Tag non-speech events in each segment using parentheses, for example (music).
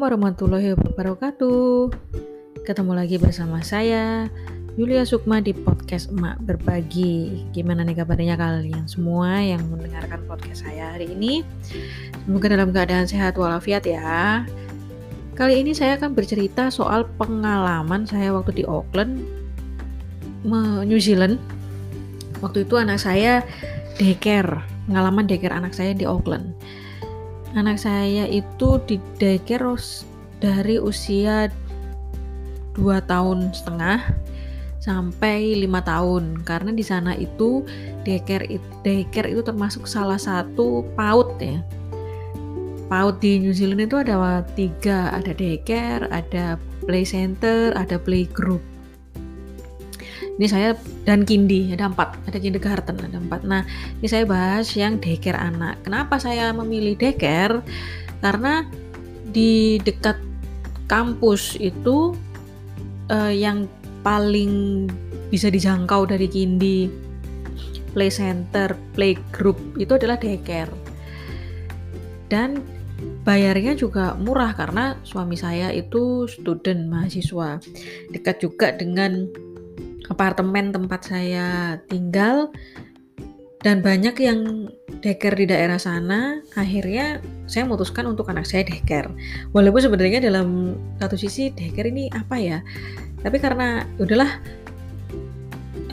Assalamualaikum warahmatullahi wabarakatuh. Ketemu lagi bersama saya Yulia Sukma di podcast Emak Berbagi. Gimana nih kabarnya kalian semua yang mendengarkan podcast saya hari ini? Semoga dalam keadaan sehat walafiat ya. Kali ini saya akan bercerita soal pengalaman saya waktu di Auckland, New Zealand. Waktu itu anak saya daycare, pengalaman daycare anak saya di Auckland anak saya itu di daycare dari usia 2 tahun setengah sampai lima tahun. Karena di sana itu daycare daycare itu termasuk salah satu PAUD ya. PAUD di New Zealand itu ada tiga ada daycare ada play center ada playgroup ini saya dan kindi ada empat ada kindergarten ada empat. Nah ini saya bahas yang daycare anak. Kenapa saya memilih daycare? Karena di dekat kampus itu uh, yang paling bisa dijangkau dari kindi play center playgroup itu adalah daycare. Dan bayarnya juga murah karena suami saya itu student mahasiswa. Dekat juga dengan apartemen tempat saya tinggal dan banyak yang deker di daerah sana akhirnya saya memutuskan untuk anak saya deker. Walaupun sebenarnya dalam satu sisi deker ini apa ya? Tapi karena udahlah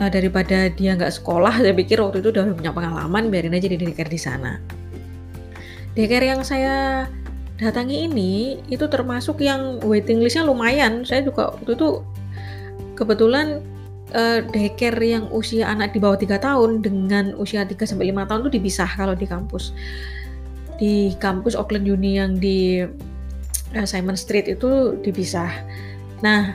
uh, daripada dia nggak sekolah saya pikir waktu itu udah punya pengalaman biarin aja di deker di sana. Deker yang saya datangi ini itu termasuk yang waiting listnya lumayan. Saya juga waktu itu kebetulan uh, daycare yang usia anak di bawah 3 tahun dengan usia 3 sampai 5 tahun itu dipisah kalau di kampus. Di kampus Auckland Uni yang di uh, Simon Street itu dipisah. Nah,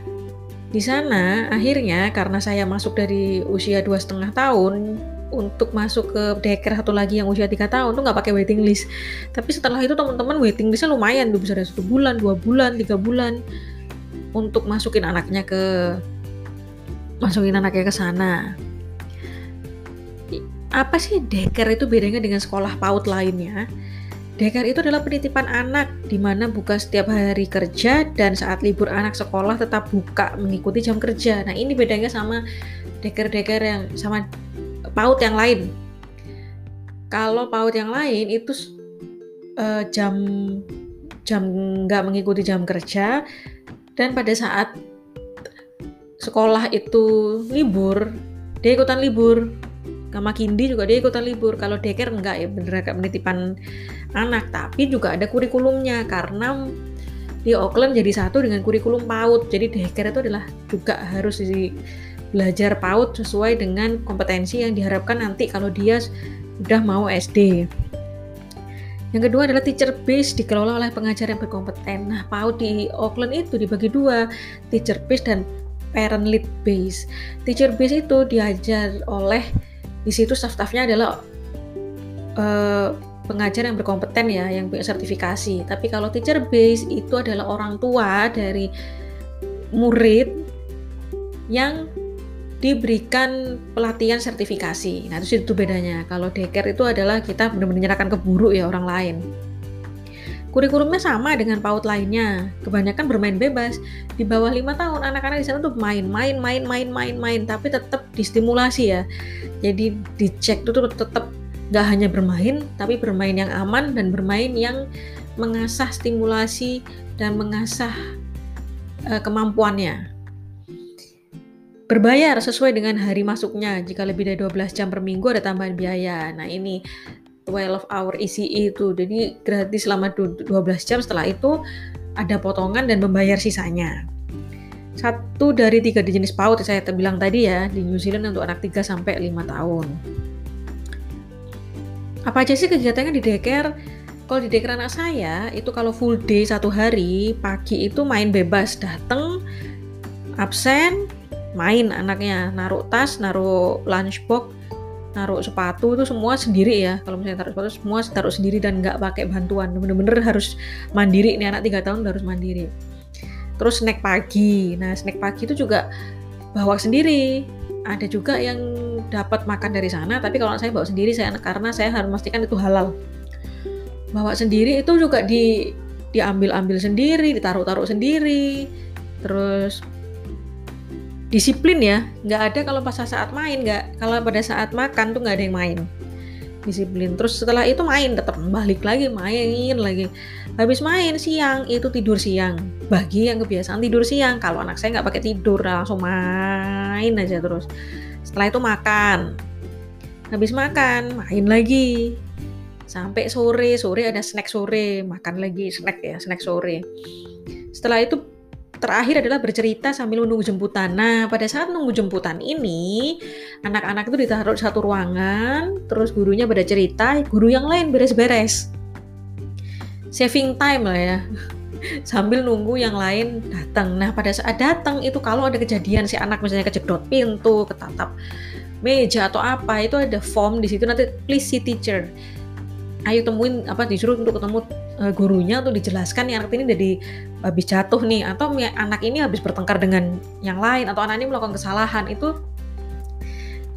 di sana akhirnya karena saya masuk dari usia dua setengah tahun untuk masuk ke daycare satu lagi yang usia tiga tahun tuh nggak pakai waiting list. Tapi setelah itu teman-teman waiting listnya lumayan, tuh bisa ada satu bulan, dua bulan, tiga bulan untuk masukin anaknya ke masukin anaknya ke sana. Apa sih deker itu bedanya dengan sekolah PAUD lainnya? Deker itu adalah penitipan anak di mana buka setiap hari kerja dan saat libur anak sekolah tetap buka mengikuti jam kerja. Nah, ini bedanya sama deker-deker yang sama PAUD yang lain. Kalau PAUD yang lain itu uh, jam jam nggak mengikuti jam kerja dan pada saat sekolah itu libur, dia ikutan libur. Sama Kindi juga dia ikutan libur. Kalau daycare enggak ya bener agak penitipan anak, tapi juga ada kurikulumnya karena di Auckland jadi satu dengan kurikulum PAUD. Jadi daycare itu adalah juga harus di belajar PAUD sesuai dengan kompetensi yang diharapkan nanti kalau dia udah mau SD. Yang kedua adalah teacher base dikelola oleh pengajar yang berkompeten. Nah, PAUD di Auckland itu dibagi dua, teacher base dan parent lead base. Teacher base itu diajar oleh di situ staff-staffnya adalah uh, pengajar yang berkompeten ya, yang punya sertifikasi. Tapi kalau teacher base itu adalah orang tua dari murid yang diberikan pelatihan sertifikasi. Nah, itu itu bedanya. Kalau daycare itu adalah kita benar-benar menyerahkan ke guru ya orang lain. Kurikulumnya sama dengan PAUD lainnya. Kebanyakan bermain bebas. Di bawah lima tahun anak-anak di sana tuh main, main, main, main, main, main, tapi tetap distimulasi ya. Jadi dicek tuh tetap nggak hanya bermain, tapi bermain yang aman dan bermain yang mengasah stimulasi dan mengasah uh, kemampuannya. Berbayar sesuai dengan hari masuknya. Jika lebih dari 12 jam per minggu ada tambahan biaya. Nah, ini 12 hour ECE itu. Jadi gratis selama 12 jam. Setelah itu ada potongan dan membayar sisanya. Satu dari tiga jenis PAUD yang saya bilang tadi ya di New Zealand untuk anak 3 sampai 5 tahun. Apa aja sih kegiatannya di daycare? Kalau di daycare anak saya itu kalau full day satu hari pagi itu main bebas. Datang absen main anaknya. Naruh tas naruh lunchbox naruh sepatu itu semua sendiri ya. Kalau misalnya taruh sepatu semua taruh sendiri dan nggak pakai bantuan. Bener-bener harus mandiri. Ini anak tiga tahun harus mandiri. Terus snack pagi. Nah snack pagi itu juga bawa sendiri. Ada juga yang dapat makan dari sana tapi kalau saya bawa sendiri saya karena saya harus memastikan itu halal. Bawa sendiri itu juga di diambil-ambil sendiri ditaruh-taruh sendiri. Terus disiplin ya. Nggak ada kalau pas saat main nggak. Kalau pada saat makan tuh nggak ada yang main. Disiplin. Terus setelah itu main tetap balik lagi main lagi. Habis main siang itu tidur siang. Bagi yang kebiasaan tidur siang. Kalau anak saya nggak pakai tidur langsung main aja terus. Setelah itu makan. Habis makan main lagi. Sampai sore sore ada snack sore. Makan lagi snack ya snack sore. Setelah itu terakhir adalah bercerita sambil menunggu jemputan. Nah, pada saat menunggu jemputan ini, anak-anak itu ditaruh di satu ruangan, terus gurunya pada cerita, guru yang lain beres-beres. Saving time lah ya. (laughs) Sambil nunggu yang lain datang. Nah, pada saat datang itu kalau ada kejadian si anak misalnya kejedot pintu, ketatap meja atau apa, itu ada form di situ nanti please see teacher ayo temuin apa disuruh untuk ketemu gurunya untuk dijelaskan nih anak ini jadi habis jatuh nih atau anak ini habis bertengkar dengan yang lain atau anak ini melakukan kesalahan itu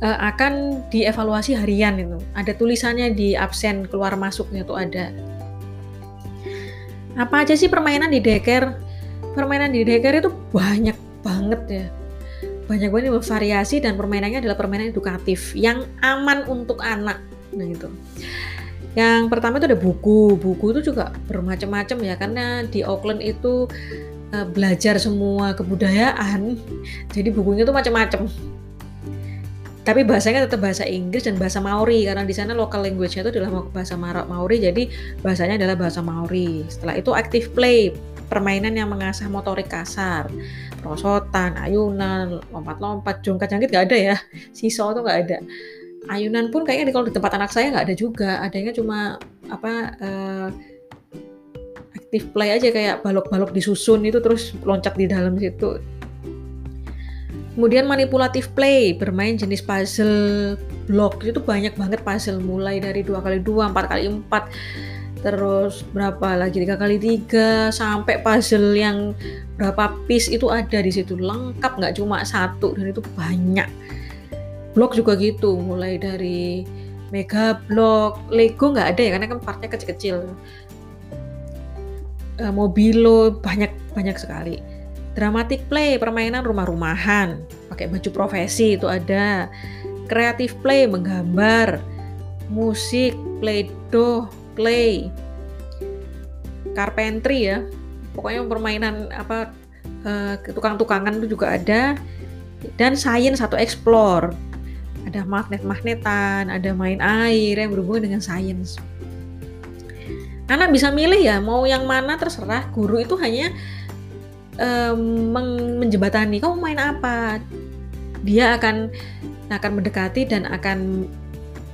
uh, akan dievaluasi harian itu. Ada tulisannya di absen keluar masuknya tuh ada. Apa aja sih permainan di deker permainan di deker itu banyak banget ya. Banyak banget variasi dan permainannya adalah permainan edukatif yang aman untuk anak nah itu yang pertama itu ada buku. Buku itu juga bermacam-macam ya karena di Auckland itu uh, belajar semua kebudayaan. (laughs) Jadi bukunya itu macam-macam. Tapi bahasanya tetap bahasa Inggris dan bahasa Maori karena di sana local language-nya itu adalah bahasa Maori jadi bahasanya adalah bahasa Maori. Setelah itu active play, permainan yang mengasah motorik kasar, perosotan, ayunan, lompat-lompat, jongkat-jangkit nggak ada ya, (laughs) siso itu nggak ada ayunan pun kayaknya kalau di tempat anak saya nggak ada juga. Adanya cuma apa uh, active play aja kayak balok-balok disusun itu terus loncat di dalam situ. Kemudian manipulatif play bermain jenis puzzle block. Itu banyak banget puzzle mulai dari dua kali dua empat kali empat terus berapa lagi tiga kali tiga sampai puzzle yang berapa piece itu ada di situ. Lengkap nggak cuma satu dan itu banyak blok juga gitu mulai dari mega blok Lego nggak ada ya karena kan partnya kecil-kecil. Uh, Mobilo banyak banyak sekali. Dramatic play permainan rumah-rumahan pakai baju profesi itu ada. Kreatif play menggambar. Musik play doh play. Carpentry ya pokoknya permainan apa uh, tukang-tukangan itu juga ada. Dan sains atau explore ada magnet-magnetan, ada main air yang berhubungan dengan sains. Anak bisa milih ya, mau yang mana terserah. Guru itu hanya um, menjembatani, kamu main apa? Dia akan akan mendekati dan akan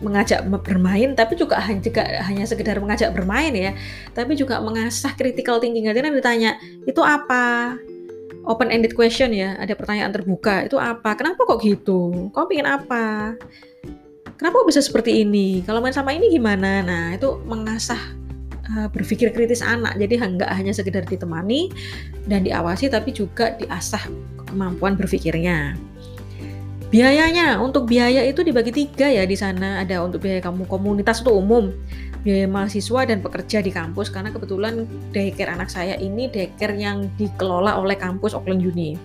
mengajak bermain, tapi juga hanya, juga hanya sekedar mengajak bermain ya, tapi juga mengasah critical thinking. Nanti ditanya, itu apa? Open ended question ya, ada pertanyaan terbuka. Itu apa? Kenapa kok gitu? Kau pengen apa? Kenapa kok bisa seperti ini? Kalau main sama ini gimana? Nah, itu mengasah uh, berpikir kritis anak. Jadi nggak hanya sekedar ditemani dan diawasi, tapi juga diasah kemampuan berpikirnya. Biayanya untuk biaya itu dibagi tiga ya di sana ada untuk biaya kamu komunitas itu umum, biaya mahasiswa dan pekerja di kampus karena kebetulan daycare anak saya ini daycare yang dikelola oleh kampus Auckland Uni.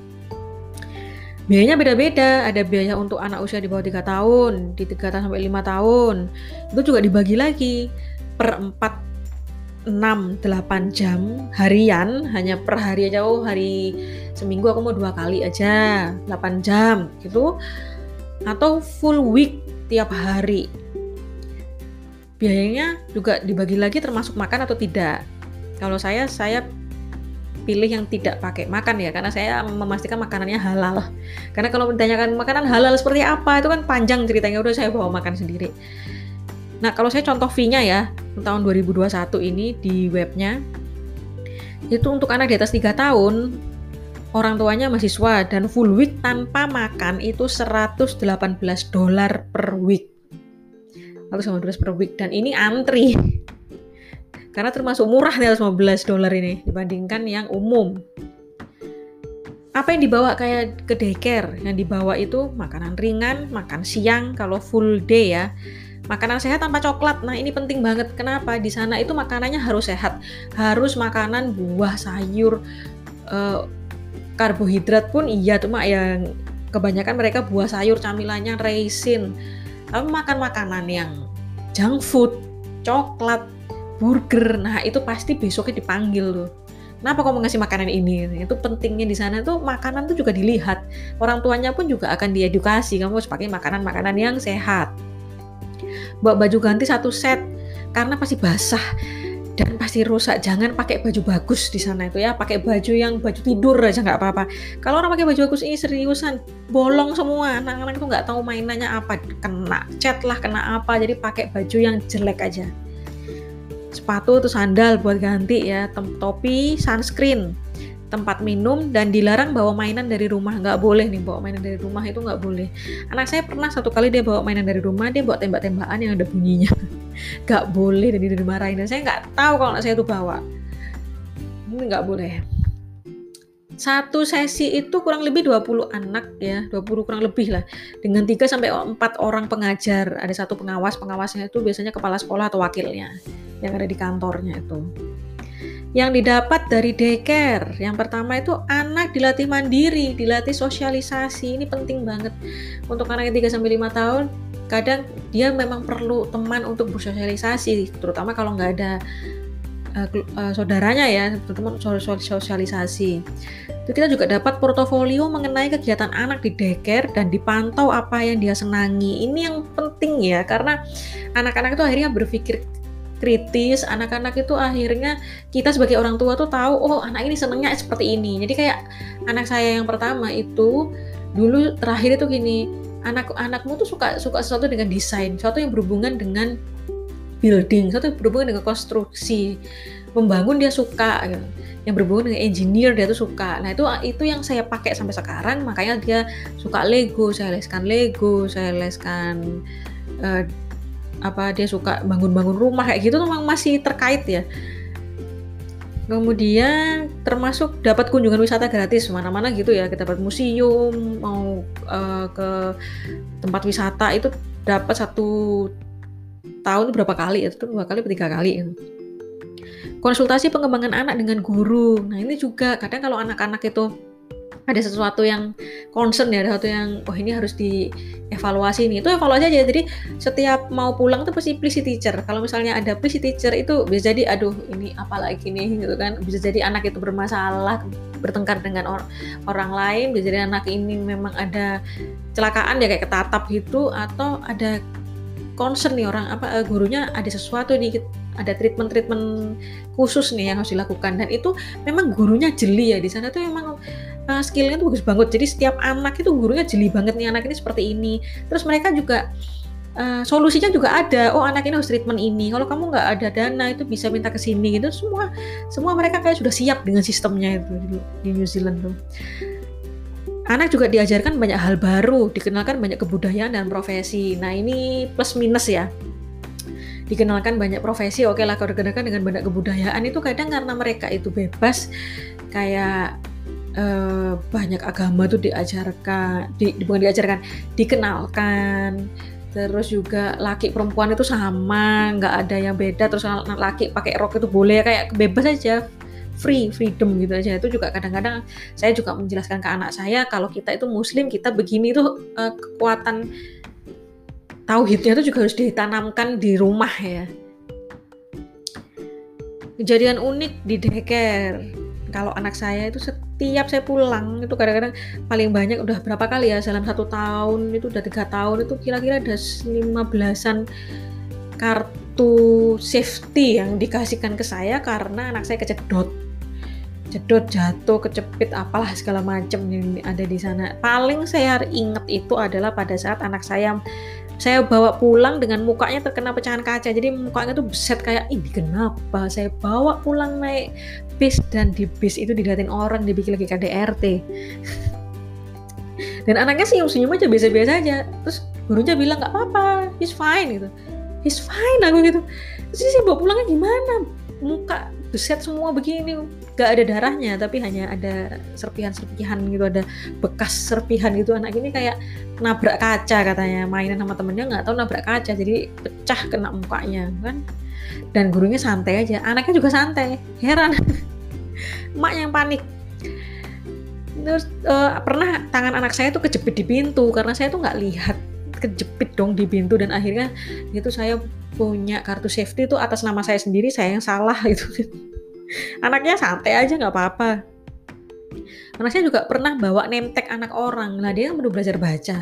Biayanya beda-beda, ada biaya untuk anak usia di bawah 3 tahun, di 3 tahun sampai 5 tahun. Itu juga dibagi lagi per 4 6 8 jam harian hanya per hari aja oh hari seminggu aku mau dua kali aja 8 jam gitu. Atau full week tiap hari. Biayanya juga dibagi lagi termasuk makan atau tidak. Kalau saya saya pilih yang tidak pakai makan ya karena saya memastikan makanannya halal. Karena kalau ditanyakan makanan halal seperti apa itu kan panjang ceritanya udah saya bawa makan sendiri. Nah kalau saya contoh fee-nya ya tahun 2021 ini di webnya itu untuk anak di atas 3 tahun orang tuanya mahasiswa dan full week tanpa makan itu 118 dolar per week. 118 per week dan ini antri. (laughs) Karena termasuk murah nih 115 dolar ini dibandingkan yang umum. Apa yang dibawa kayak ke daycare? Yang dibawa itu makanan ringan, makan siang kalau full day ya. Makanan sehat tanpa coklat. Nah ini penting banget. Kenapa? Di sana itu makanannya harus sehat. Harus makanan buah sayur uh, karbohidrat pun iya. Cuma yang kebanyakan mereka buah sayur camilannya raisin. Tapi makan makanan yang junk food coklat burger nah itu pasti besoknya dipanggil loh kenapa kamu ngasih makanan ini? Itu pentingnya di sana tuh makanan tuh juga dilihat. Orang tuanya pun juga akan diedukasi kamu harus pakai makanan-makanan yang sehat bawa baju ganti satu set karena pasti basah dan pasti rusak. Jangan pakai baju bagus di sana itu ya pakai baju yang baju tidur aja nggak apa-apa. Kalau orang pakai baju bagus ini seriusan bolong semua. Anak-anak itu nggak tahu mainannya apa kena cat lah kena apa jadi pakai baju yang jelek aja. Sepatu atau sandal buat ganti ya topi sunscreen tempat minum dan dilarang bawa mainan dari rumah. Nggak boleh nih bawa mainan dari rumah itu nggak boleh. Anak saya pernah satu kali dia bawa mainan dari rumah dia bawa tembak-tembakan yang ada bunyinya. (laughs) Nggak boleh dan dia dimarahin. Dan saya nggak tahu kalau anak saya itu bawa. Ini nggak boleh. Satu sesi itu kurang lebih 20 anak ya 20 kurang lebih lah. Dengan 3 sampai 4 orang pengajar. Ada satu pengawas pengawasnya itu biasanya kepala sekolah atau wakilnya yang ada di kantornya itu yang didapat dari daycare. Yang pertama itu anak dilatih mandiri, dilatih sosialisasi. Ini penting banget untuk anak yang 3 sampai 5 tahun. Kadang dia memang perlu teman untuk bersosialisasi, terutama kalau nggak ada uh, uh, saudaranya ya, terutama sosialisasi. Itu kita juga dapat portofolio mengenai kegiatan anak di daycare dan dipantau apa yang dia senangi. Ini yang penting ya, karena anak-anak itu akhirnya berpikir kritis anak-anak itu akhirnya kita sebagai orang tua tuh tahu oh anak ini senengnya seperti ini. Jadi kayak anak saya yang pertama itu dulu terakhir itu gini anak-anakmu tuh suka suka sesuatu dengan desain sesuatu yang berhubungan dengan building sesuatu yang berhubungan dengan konstruksi. Membangun dia suka gitu. yang berhubungan dengan engineer dia tuh suka. Nah itu itu yang saya pakai sampai sekarang. Makanya dia suka Lego saya leskan Lego saya leskan uh, apa dia suka bangun-bangun rumah kayak gitu memang masih terkait ya. Kemudian termasuk dapat kunjungan wisata gratis mana-mana gitu ya. Kita dapat museum mau uh, ke tempat wisata itu dapat satu tahun berapa kali ya? Itu dua kali tiga kali ya. konsultasi pengembangan anak dengan guru. Nah ini juga kadang kalau anak-anak itu ada sesuatu yang concern ya, ada sesuatu yang oh ini harus dievaluasi nih. Itu evaluasi aja. Jadi setiap mau pulang tuh pasti please teacher. Kalau misalnya ada please teacher itu bisa jadi aduh ini apa lagi nih gitu kan. Bisa jadi anak itu bermasalah, bertengkar dengan or orang lain, bisa jadi anak ini memang ada celakaan ya kayak ketatap gitu atau ada concern nih orang apa eh, gurunya ada sesuatu nih ada treatment-treatment khusus nih yang harus dilakukan dan itu memang gurunya jeli ya di sana tuh memang uh, skillnya tuh bagus banget. Jadi setiap anak itu gurunya jeli banget nih anak ini seperti ini. Terus mereka juga uh, solusinya juga ada. Oh anak ini harus treatment ini. Kalau kamu nggak ada dana itu bisa minta ke sini gitu. Semua semua mereka kayak sudah siap dengan sistemnya itu di, New Zealand tuh. Anak juga diajarkan banyak hal baru dikenalkan banyak kebudayaan dan profesi. Nah ini plus minus ya. Dikenalkan banyak profesi oke okay lah kalau dikenalkan dengan banyak kebudayaan. Itu kadang karena mereka itu bebas kayak uh, banyak agama tuh diajarkan, di, bukan diajarkan, dikenalkan. Terus juga laki perempuan itu sama, nggak ada yang beda. Terus laki pakai rok itu boleh kayak bebas aja, free, freedom gitu aja. Itu juga kadang-kadang saya juga menjelaskan ke anak saya kalau kita itu muslim, kita begini tuh uh, kekuatan tauhidnya itu juga harus ditanamkan di rumah ya. Kejadian unik di daycare kalau anak saya itu setiap saya pulang itu kadang-kadang paling banyak udah berapa kali ya dalam satu tahun itu udah tiga tahun itu kira-kira ada lima belasan kartu safety yang dikasihkan ke saya karena anak saya kecedot cedot jatuh kecepit apalah segala macam yang ada di sana. Paling saya ingat itu adalah pada saat anak saya saya bawa pulang dengan mukanya terkena pecahan kaca. Jadi mukanya tuh beset kayak ini kenapa? Saya bawa pulang naik bis dan di bis itu dilihatin orang dibikin lagi KDRT (laughs) dan anaknya sih senyum aja biasa-biasa aja. Terus gurunya bilang nggak apa-apa he's fine gitu. He's fine aku gitu. Terus saya bawa pulangnya gimana? Muka beset semua begini gak ada darahnya tapi hanya ada serpihan-serpihan gitu ada bekas serpihan gitu. Anak ini kayak nabrak kaca katanya mainan sama temennya nggak tahu nabrak kaca jadi pecah kena mukanya kan? Dan gurunya santai aja. Anaknya juga santai heran. (laughs) Emak yang panik. Terus uh, pernah tangan anak saya tuh kejepit di pintu karena saya tuh nggak lihat kejepit dong di pintu dan akhirnya itu saya punya kartu safety itu atas nama saya sendiri saya yang salah gitu. Anaknya santai aja nggak apa-apa. Anak saya juga pernah bawa nemtek anak orang. Lah dia kan baru belajar baca.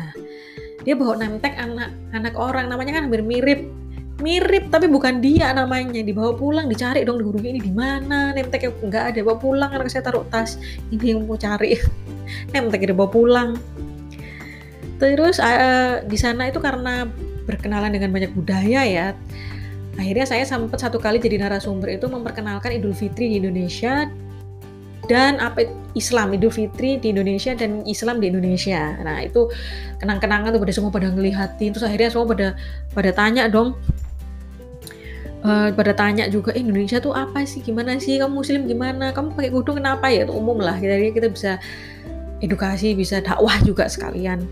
Dia bawa nemtek anak anak orang. Namanya kan hampir mirip. Mirip tapi bukan dia namanya. Dibawa pulang dicari dong gurunya ini di mana. Nemteknya nggak ada. Bawa pulang anak saya taruh tas. Ini yang mau cari. (laughs) Nemteknya dibawa pulang. Terus uh, di sana itu karena berkenalan dengan banyak budaya ya. Akhirnya saya sempat satu kali jadi narasumber itu memperkenalkan Idul Fitri di Indonesia dan apa Islam Idul Fitri di Indonesia dan Islam di Indonesia. Nah itu kenang-kenangan tuh pada semua pada ngelihatin terus akhirnya semua pada pada tanya dong. Uh, pada tanya juga eh, Indonesia tuh apa sih? Gimana sih? Kamu muslim gimana? Kamu pakai kudung kenapa ya? Itu umum lah. Jadi kita bisa edukasi bisa dakwah juga sekalian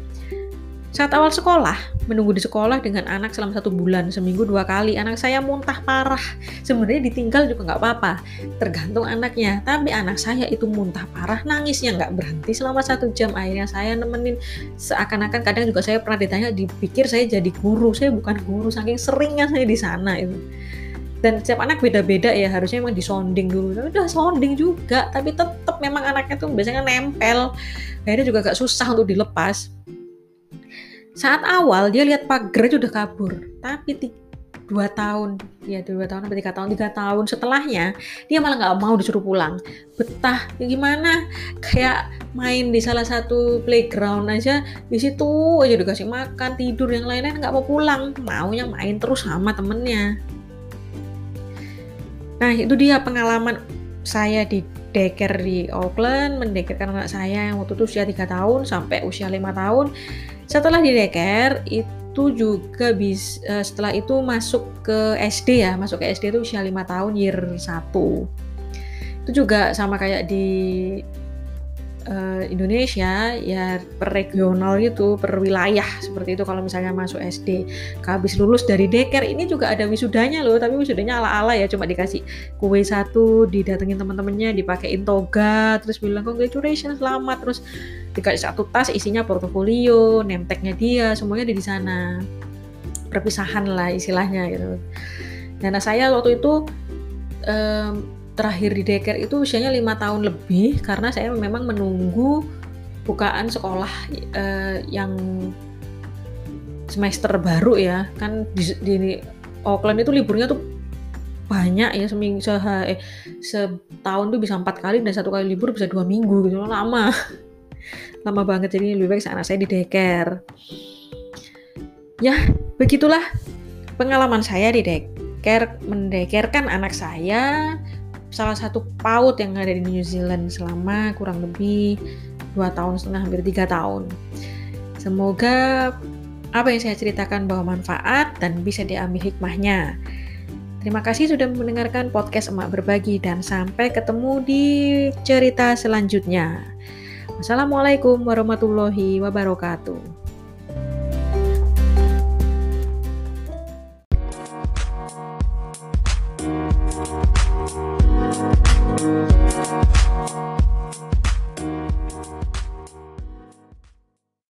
saat awal sekolah, menunggu di sekolah dengan anak selama satu bulan, seminggu dua kali, anak saya muntah parah. Sebenarnya ditinggal juga nggak apa-apa, tergantung anaknya. Tapi anak saya itu muntah parah, nangisnya nggak berhenti selama satu jam. Akhirnya saya nemenin seakan-akan kadang juga saya pernah ditanya, dipikir saya jadi guru. Saya bukan guru, saking seringnya saya di sana itu dan setiap anak beda-beda ya harusnya emang disonding dulu tapi udah sounding juga tapi tetap memang anaknya tuh biasanya nempel akhirnya juga agak susah untuk dilepas saat awal dia lihat pagar udah kabur. Tapi dua tahun ya dua tahun atau tiga tahun tiga tahun setelahnya dia malah nggak mau disuruh pulang. Betah ya gimana? Kayak main di salah satu playground aja di situ aja dikasih makan tidur yang lain-lain nggak mau pulang. Maunya main terus sama temennya. Nah, itu dia pengalaman saya di daycare di Auckland, mendekerkan anak saya yang waktu itu usia 3 tahun sampai usia 5 tahun. Setelah di daycare, itu juga bis, uh, setelah itu masuk ke SD ya, masuk ke SD itu usia 5 tahun, year 1. Itu juga sama kayak di uh, Indonesia ya per regional gitu, per wilayah seperti itu kalau misalnya masuk SD. Habis lulus dari deker ini juga ada wisudanya loh, tapi wisudanya ala-ala ya, cuma dikasih kue satu, didatengin teman-temannya, dipakein toga, terus bilang congratulations, selamat, terus dikasih satu tas isinya portofolio, nemteknya dia, semuanya ada di sana. Perpisahan lah istilahnya gitu. Dan saya waktu itu um, terakhir di daycare itu usianya lima tahun lebih karena saya memang menunggu bukaan sekolah uh, yang semester baru ya. Kan di, di Auckland itu liburnya tuh banyak ya seminggu se eh, setahun tuh bisa empat kali dan satu kali libur bisa dua minggu gitu. Lama. (laughs) Lama banget. Jadi lebih baik anak saya di daycare. Ya begitulah pengalaman saya di daycare. Mendekerkan anak saya salah satu PAUD yang ada di New Zealand selama kurang lebih dua tahun setengah hampir tiga tahun. Semoga apa yang saya ceritakan bahwa manfaat dan bisa diambil hikmahnya. Terima kasih sudah mendengarkan podcast Emak Berbagi dan sampai ketemu di cerita selanjutnya. Wassalamualaikum warahmatullahi wabarakatuh.